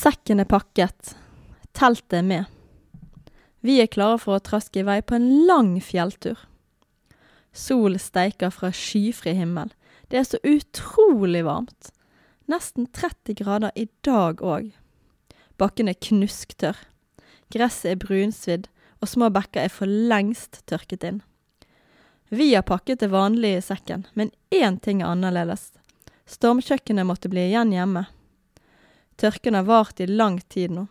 Sekken er pakket, teltet er med. Vi er klare for å traske i vei på en lang fjelltur. Sol steiker fra skyfri himmel. Det er så utrolig varmt. Nesten 30 grader i dag òg. Bakken er knusktørr. Gresset er brunsvidd, og små bekker er for lengst tørket inn. Vi har pakket det vanlige i sekken, men én ting er annerledes. Stormkjøkkenet måtte bli igjen hjemme. Tørken har vart i lang tid nå.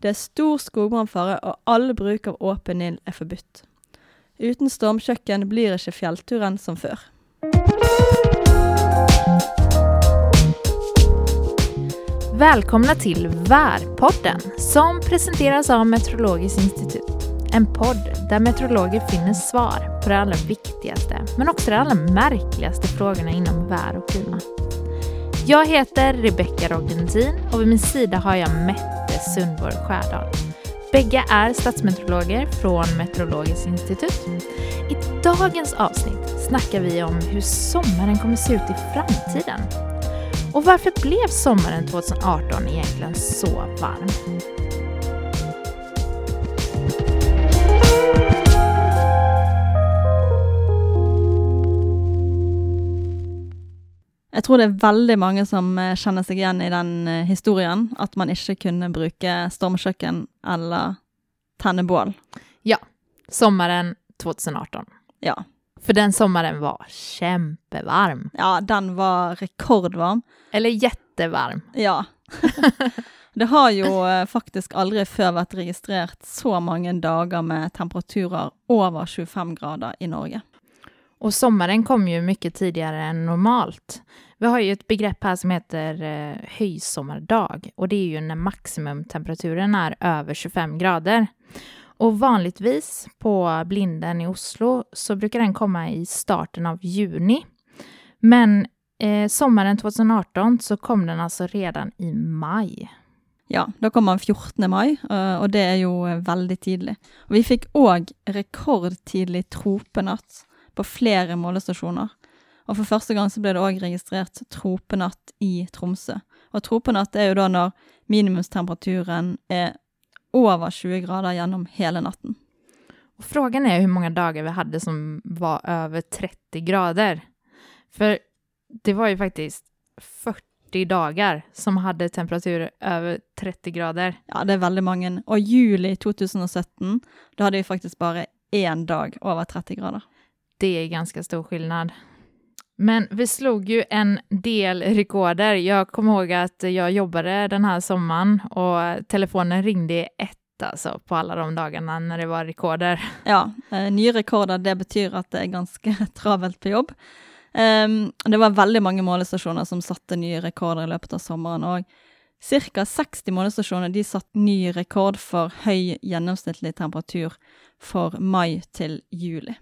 Det er stor skogbrannfare, og all bruk av åpen ild er forbudt. Uten stormkjøkken blir ikke fjellturen som før. Välkomna till Värpodden som presenteras av Meteorologiskt institut. En podd där meteorologer finner svar på de allra viktigaste men också de allra märkligaste frågorna inom vär och klimat. Jag heter Rebecka Roggentin och vid min sida har jag Mette Sundborg Skärdal. Bägge är statsmeteorologer från Meteorologiskt institut. I dagens avsnitt snackar vi om hur sommaren kommer se ut i framtiden. Och varför blev sommaren 2018 egentligen så varm? Tror det er veldig mange som eh, kjenner seg igjen i den eh, historien. At man ikke kunne bruke stormkjøkken eller tenne bål. Sommaren 2018. Ja. För den sommaren var kämpevarm. ja, den var rekordvarm. Eller jättevarm. Ja. det har jo eh, faktisk aldri før vært registrert så mange dager med temperaturer over 25 grader i Norge. Och sommaren kom ju mycket tidigare än normalt. Vi har ju ett begrepp här som heter eh, höjsommardag och det är ju när maximumtemperaturen är över 25 grader. Och vanligtvis på blinden i Oslo så brukar den komma i starten av juni. Men eh, sommaren 2018 så kom den alltså redan i maj. Ja, da kom den 14. mai, och det är ju eh, väldigt tidigt. vi fick òg rekordtidlig tropenatt på flere målestasjoner. Og for første gang så ble det òg registrert tropenatt i Tromsø. Og tropenatt er jo da når minimumstemperaturen er over 20 grader gjennom hele natten. Och frågan är hur många dagar vi hade som var över 30 grader. För det var ju faktiskt 40 dagar som hade temperaturer över 30 grader. Ja, det er veldig mange. Og juli 2017, da hadde vi faktisk bare én dag over 30 grader. Det är ganska stor skillnad. Men vi slog ju en del rekorder. Jag kommer ihåg att jag jobbade den här sommaren och telefonen ringde i ett alltså på alla de dagarna när det var rekorder. Ja, eh, nye rekorder, det betyr at det er ganske travelt på jobb. Ehm, det var väldigt många målestasjoner som satte nye rekorder i løpet av sommeren, og ca. 60 målestasjoner de satte ny rekord för hög genomsnittlig temperatur för maj till juli.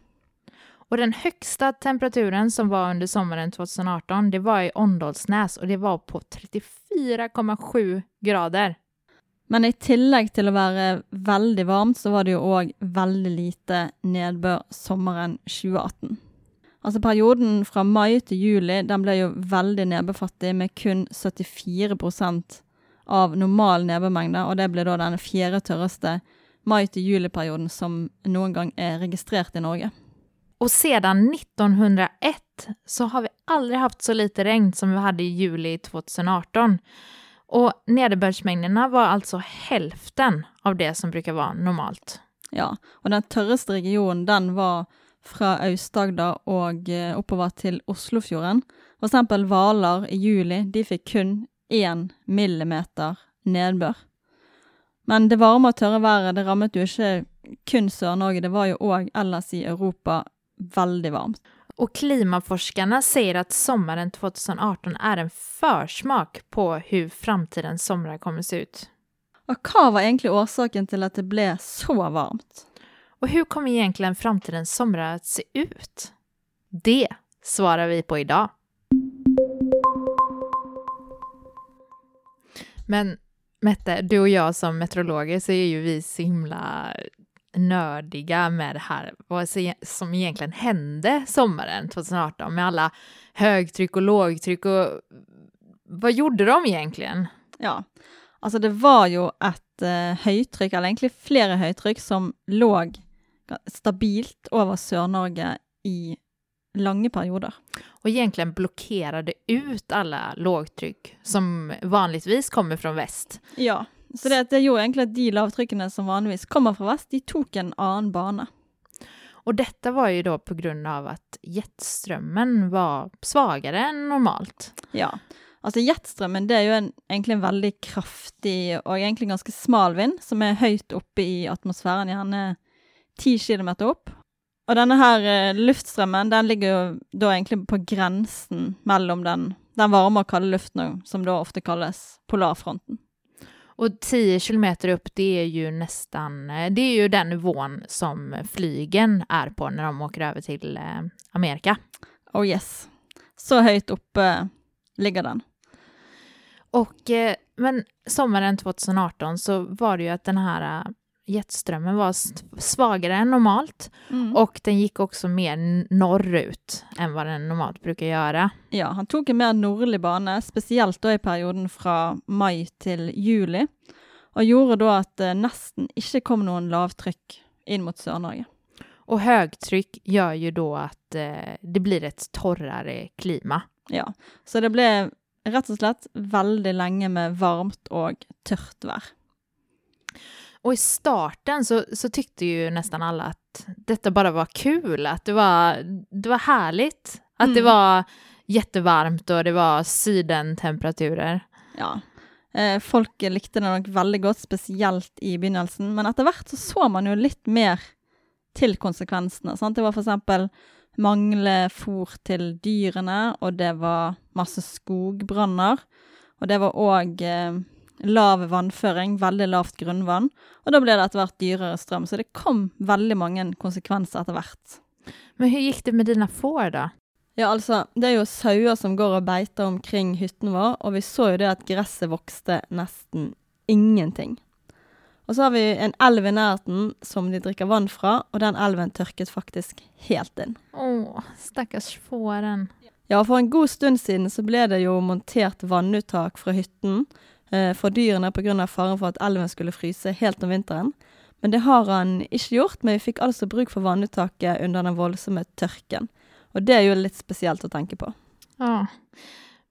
Och den högsta temperaturen som var under sommaren 2018, det var i Åndalsnäs och det var på 34,7 grader. Men i tillegg til å være veldig varmt, så var det jo òg veldig lite nedbør sommeren 2018. Altså perioden fra mai til juli, den ble jo veldig nedbørfattig med kun 74 procent av normal nedbørmengde, og det ble da den fjerde tørreste mai til juli-perioden som noen gang er registrert i Norge. Och sedan 1901 så har vi aldrig haft så lite regn som vi hade i juli 2018. Och nederbördsmängderna var alltså hälften av det som brukar vara normalt. Ja, och den torraste regionen, den var från Aust-Agder og eh, till oppover til Oslofjorden. For eksempel Hvaler i juli, de fikk kun én millimeter nedbør. Men det varme og tørre været, det rammet jo ikke kun Sør-Norge, det var jo òg ellers i Europa veldig varmt. Och klimaforskarna säger att sommaren 2018 är en försmak på hur framtidens somrar kommer se ut. Og hva var egentlig årsaken til at det ble så varmt? Och hur kommer egentligen framtidens somrar att se ut? Det svarar vi på idag. Men Mette, du och jag som meteorologer så är ju vi så himla nördiga med det här, vad som egentligen hände sommaren 2018 med alla högtryck och lågtryck och vad gjorde de egentligen? Ja, Altså, det var jo et eh, høytrykk, eller egentlig flere høytrykk, som lå ga- stabilt over Sør-Norge i lange perioder. Och egentligen blockerade ut alla lågtryck som vanligtvis kommer från väst. Ja, så det, det gjorde egentlig at de lavtrykkene som vanligvis kommer fra vest, de tok en annen bane. Och detta var ju då på grund av att jetströmmen var svagare än normalt. Ja, altså jetstrømmen det er jo en, egentlig en veldig kraftig og egentlig ganske smal vind, som er høyt oppe i atmosfæren, gjerne 10 km opp. Og denne her eh, luftstrømmen, den ligger jo da egentlig på grensen mellom den, den varme og kalde luften, som da ofte kalles polarfronten. Och 10 kilometer upp, det är ju nästan, eh, det är ju den nivån som flygen är på när de åker över till eh, Amerika. Oh yes. Så høyt oppe ligger den. Och, eh, men sommaren 2018 så var det ju att den här eh, jetströmmen var svagare än normalt Mm. och den gick också mer norrut än vad den normalt brukar göra. Ja, han tok en mer nordlig bane, spesielt da i perioden fra mai til juli, og gjorde da at det nesten ikke kom noen lavtrykk inn mot Sør-Norge. Och högtryck gör ju då att eh, det blir ett torrare klima. Ja, så det ble rett og slett veldig lenge med varmt og tørt vær. Och i starten så, så tyckte ju nästan alla att detta bara var kul, att det var, det var härligt. Att det Mm. var jättevarmt och det var sydentemperaturer. Ja. Eh, folk likte det nok veldig godt, spesielt i begynnelsen, men etter hvert så så man jo litt mer til konsekvensene. Sant? Det var eksempel mangle fôr til dyrene, og det var masse skogbranner. Og det var òg eh, lav vannføring, veldig lavt grunnvann. Og da ble det etter hvert dyrere strøm. Så det kom veldig mange konsekvenser etter hvert. Men hur gick det med dina får då? Ja, altså, det er jo sauer som går og beiter omkring hytten vår, og vi så jo det at gresset vokste nesten ingenting. Og så har vi en elv i nærheten som de drikker vann fra, og den elven tørket faktisk helt inn. Åh, stackars fåren. Ja, for en god stund siden så ble det jo montert vannuttak fra hytten for dyrene pga. faren for at elven skulle fryse helt om vinteren. Men det har han ikke gjort, men vi fikk altså bruk for vannuttaket under den voldsomme tørken. Og det er jo litt spesielt å tenke på. Ja.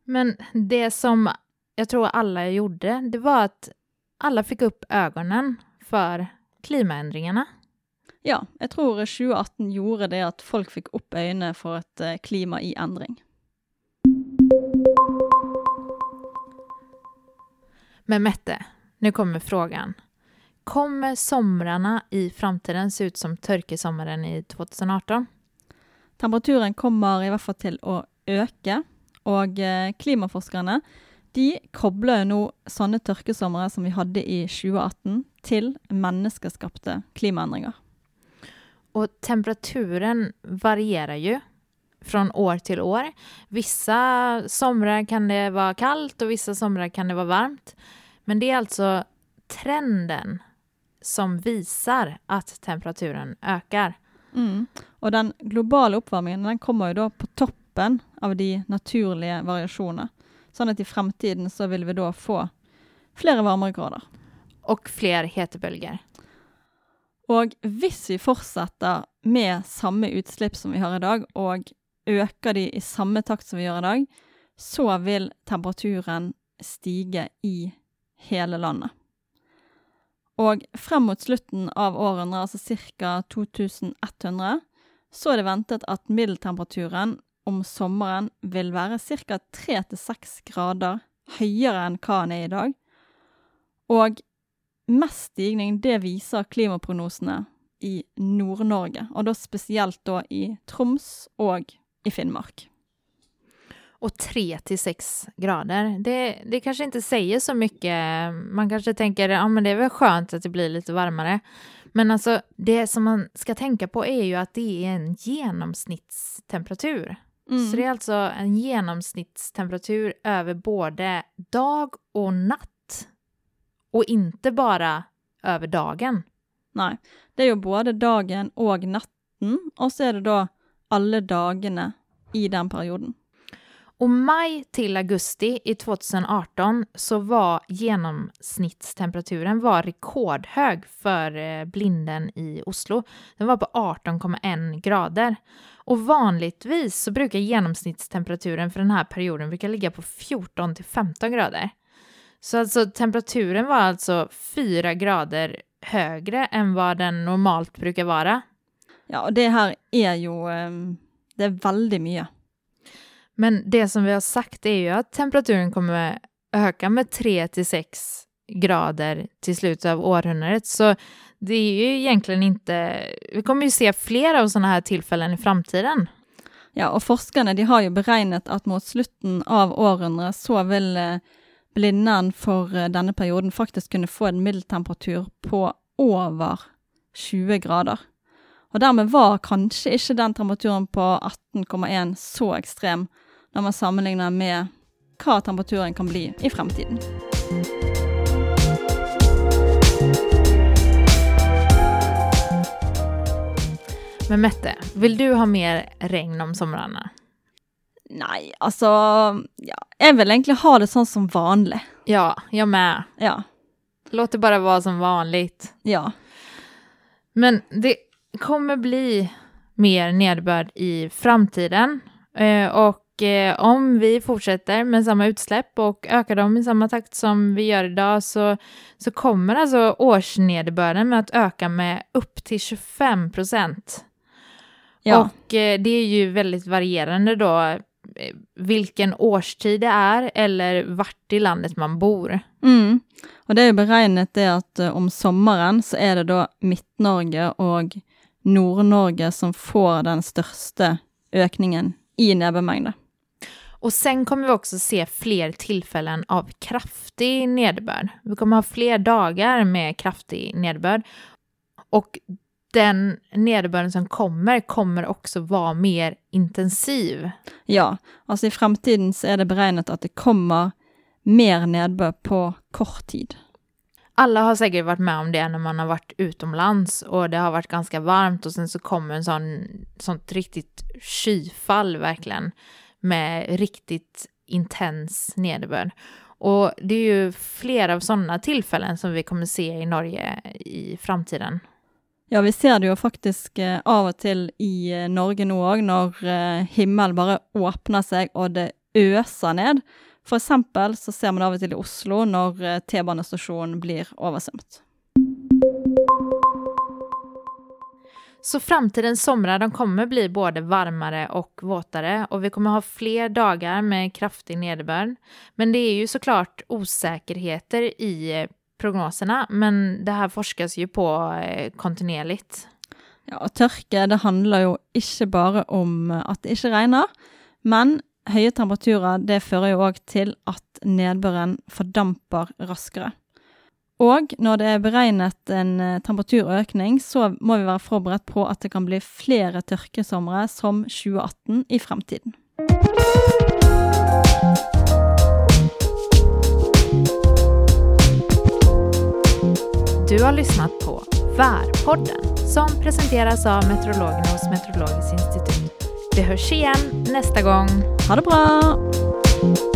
Men det som jag tror alla gjorde, det var att alla fick upp ögonen för klimaändringarna. Ja, jeg tror 2018 gjorde det at folk fikk opp øynene for et eh, klima i endring. Men Mette, nu kommer frågan. Kommer somrarna i framtiden se ut som törkesommaren i 2018? Temperaturen kommer i hvert fall til å øke, og eh, klimaforskerne de kobler jo nå sånne tørkesomre som vi hadde i 2018 til menneskeskapte klimaendringer. Och temperaturen varierar ju från år till år. Vissa somrar kan det vara kallt och vissa somrar kan det vara varmt. Men det är alltså trenden som visar att temperaturen ökar. Mm. Og den globale oppvarmingen den kommer jo da på toppen av de naturlige variasjonene. Sånn at i fremtiden så vil vi da få flere varmerekorder. Och fler hetebølger. Og hvis vi fortsetter med samme utslipp som vi har i dag, og øker de i samme takt som vi gjør i dag, så vil temperaturen stige i hele landet. Og frem mot slutten av århundret, altså ca. 2100, så er det ventet at middeltemperaturen om sommeren vil være ca. 3-6 grader høyere enn hva den er i dag. Og mest stigning, det viser klimaprognosene i Nord-Norge, og da spesielt da i Troms og i Finnmark. Och 3 till 6 grader, det, det kanske inte säger så mycket. Man kanske tänker ja men det är väl skönt att det blir lite varmare. Men alltså det som man ska tänka på är ju att det är en genomsnittstemperatur. Mm. Så det är alltså en genomsnittstemperatur över både dag och natt. Och inte bara över dagen. Nei, det er jo både dagen og natten, og så er det da alle dagene i den perioden. Och maj till augusti i 2018 så var genomsnittstemperaturen var rekordhög för eh, blinden i Oslo. Den var på 18,1 grader. Och vanligtvis så brukar genomsnittstemperaturen för den här perioden brukar ligga på 14 till 15 grader. Så alltså temperaturen var alltså 4 grader högre än vad den normalt brukar vara. Ja, och det här är ju ehm, Det är väldigt mycket. Men det som vi har sagt är ju att temperaturen kommer öka med 3 till 6 grader till slutet av århundradet. Så det är ju egentligen inte... Vi kommer ju se fler av sådana här tillfällen i framtiden. Ja, och forskarna de har ju beräknat att mot slutet av århundradet så vill eh, blindan för eh, denna perioden faktiskt kunna få en medeltemperatur på över 20 grader. Och därmed var kanske inte den temperaturen på 18,1 så extrem när man sammanlignar med vad temperaturen kan bli i framtiden. Men Mette, vill du ha mer regn om somrarna? Nej, alltså, ja, jag vill egentligen ha det sånt som vanligt. Ja, jag med. Ja, Låt det bara vara som vanligt. ja, Men det kommer bli mer nederbörd i framtiden. Eh, och eh, om vi fortsätter med samma utsläpp och ökar dem i samma takt som vi gör idag så, så kommer alltså årsnederbörden med att öka med upp till 25 procent. ja. Och eh, det är ju väldigt varierande då vilken årstid det är eller vart i landet man bor. Mm. Och det är beräknat det att om sommaren så är det då Mitt-Norge och Nord-Norge som får den största ökningen i näbbmängder. Och sen kommer vi också se fler tillfällen av kraftig nederbörd. Vi kommer ha fler dagar med kraftig nederbörd. Och den nederbörden som kommer kommer också vara mer intensiv. Ja, alltså i framtiden så är det beräknat att det kommer mer nedbör på kort tid. Alla har säkert varit med om det när man har varit utomlands och det har varit ganska varmt och sen så kommer en sån, sånt riktigt skyfall verkligen med riktigt intens nederbörd. Och det är ju flera av sådana tillfällen som vi kommer se i Norge i framtiden. Ja, vi ser det jo faktisk eh, av og til i eh, Norge nå òg, når eh, himmelen bare åpner seg og det øser ned. For eksempel så ser man det av og til i Oslo når eh, T-banestasjonen blir oversvømt. Så framtidens somrar de kommer bli både varmare och våtare och vi kommer ha fler dagar med kraftig nederbörd. Men det är ju såklart osäkerheter i eh, prognoserna, men det här forskas ju på eh, kontinuerligt. Ja, tørke det handler jo ikke bare om at det ikke regner, men høye temperaturer det fører jo òg til at nedbøren fordamper raskere. Og når det er beregnet en eh, temperaturøkning, så må vi være forberedt på at det kan bli flere tørkesomre som 2018 i fremtiden. Du har lyssnat på Värpodden som presenteras av meteorologerna hos Meteorologiskt institut. Vi hörs igen nästa gång. Ha det bra!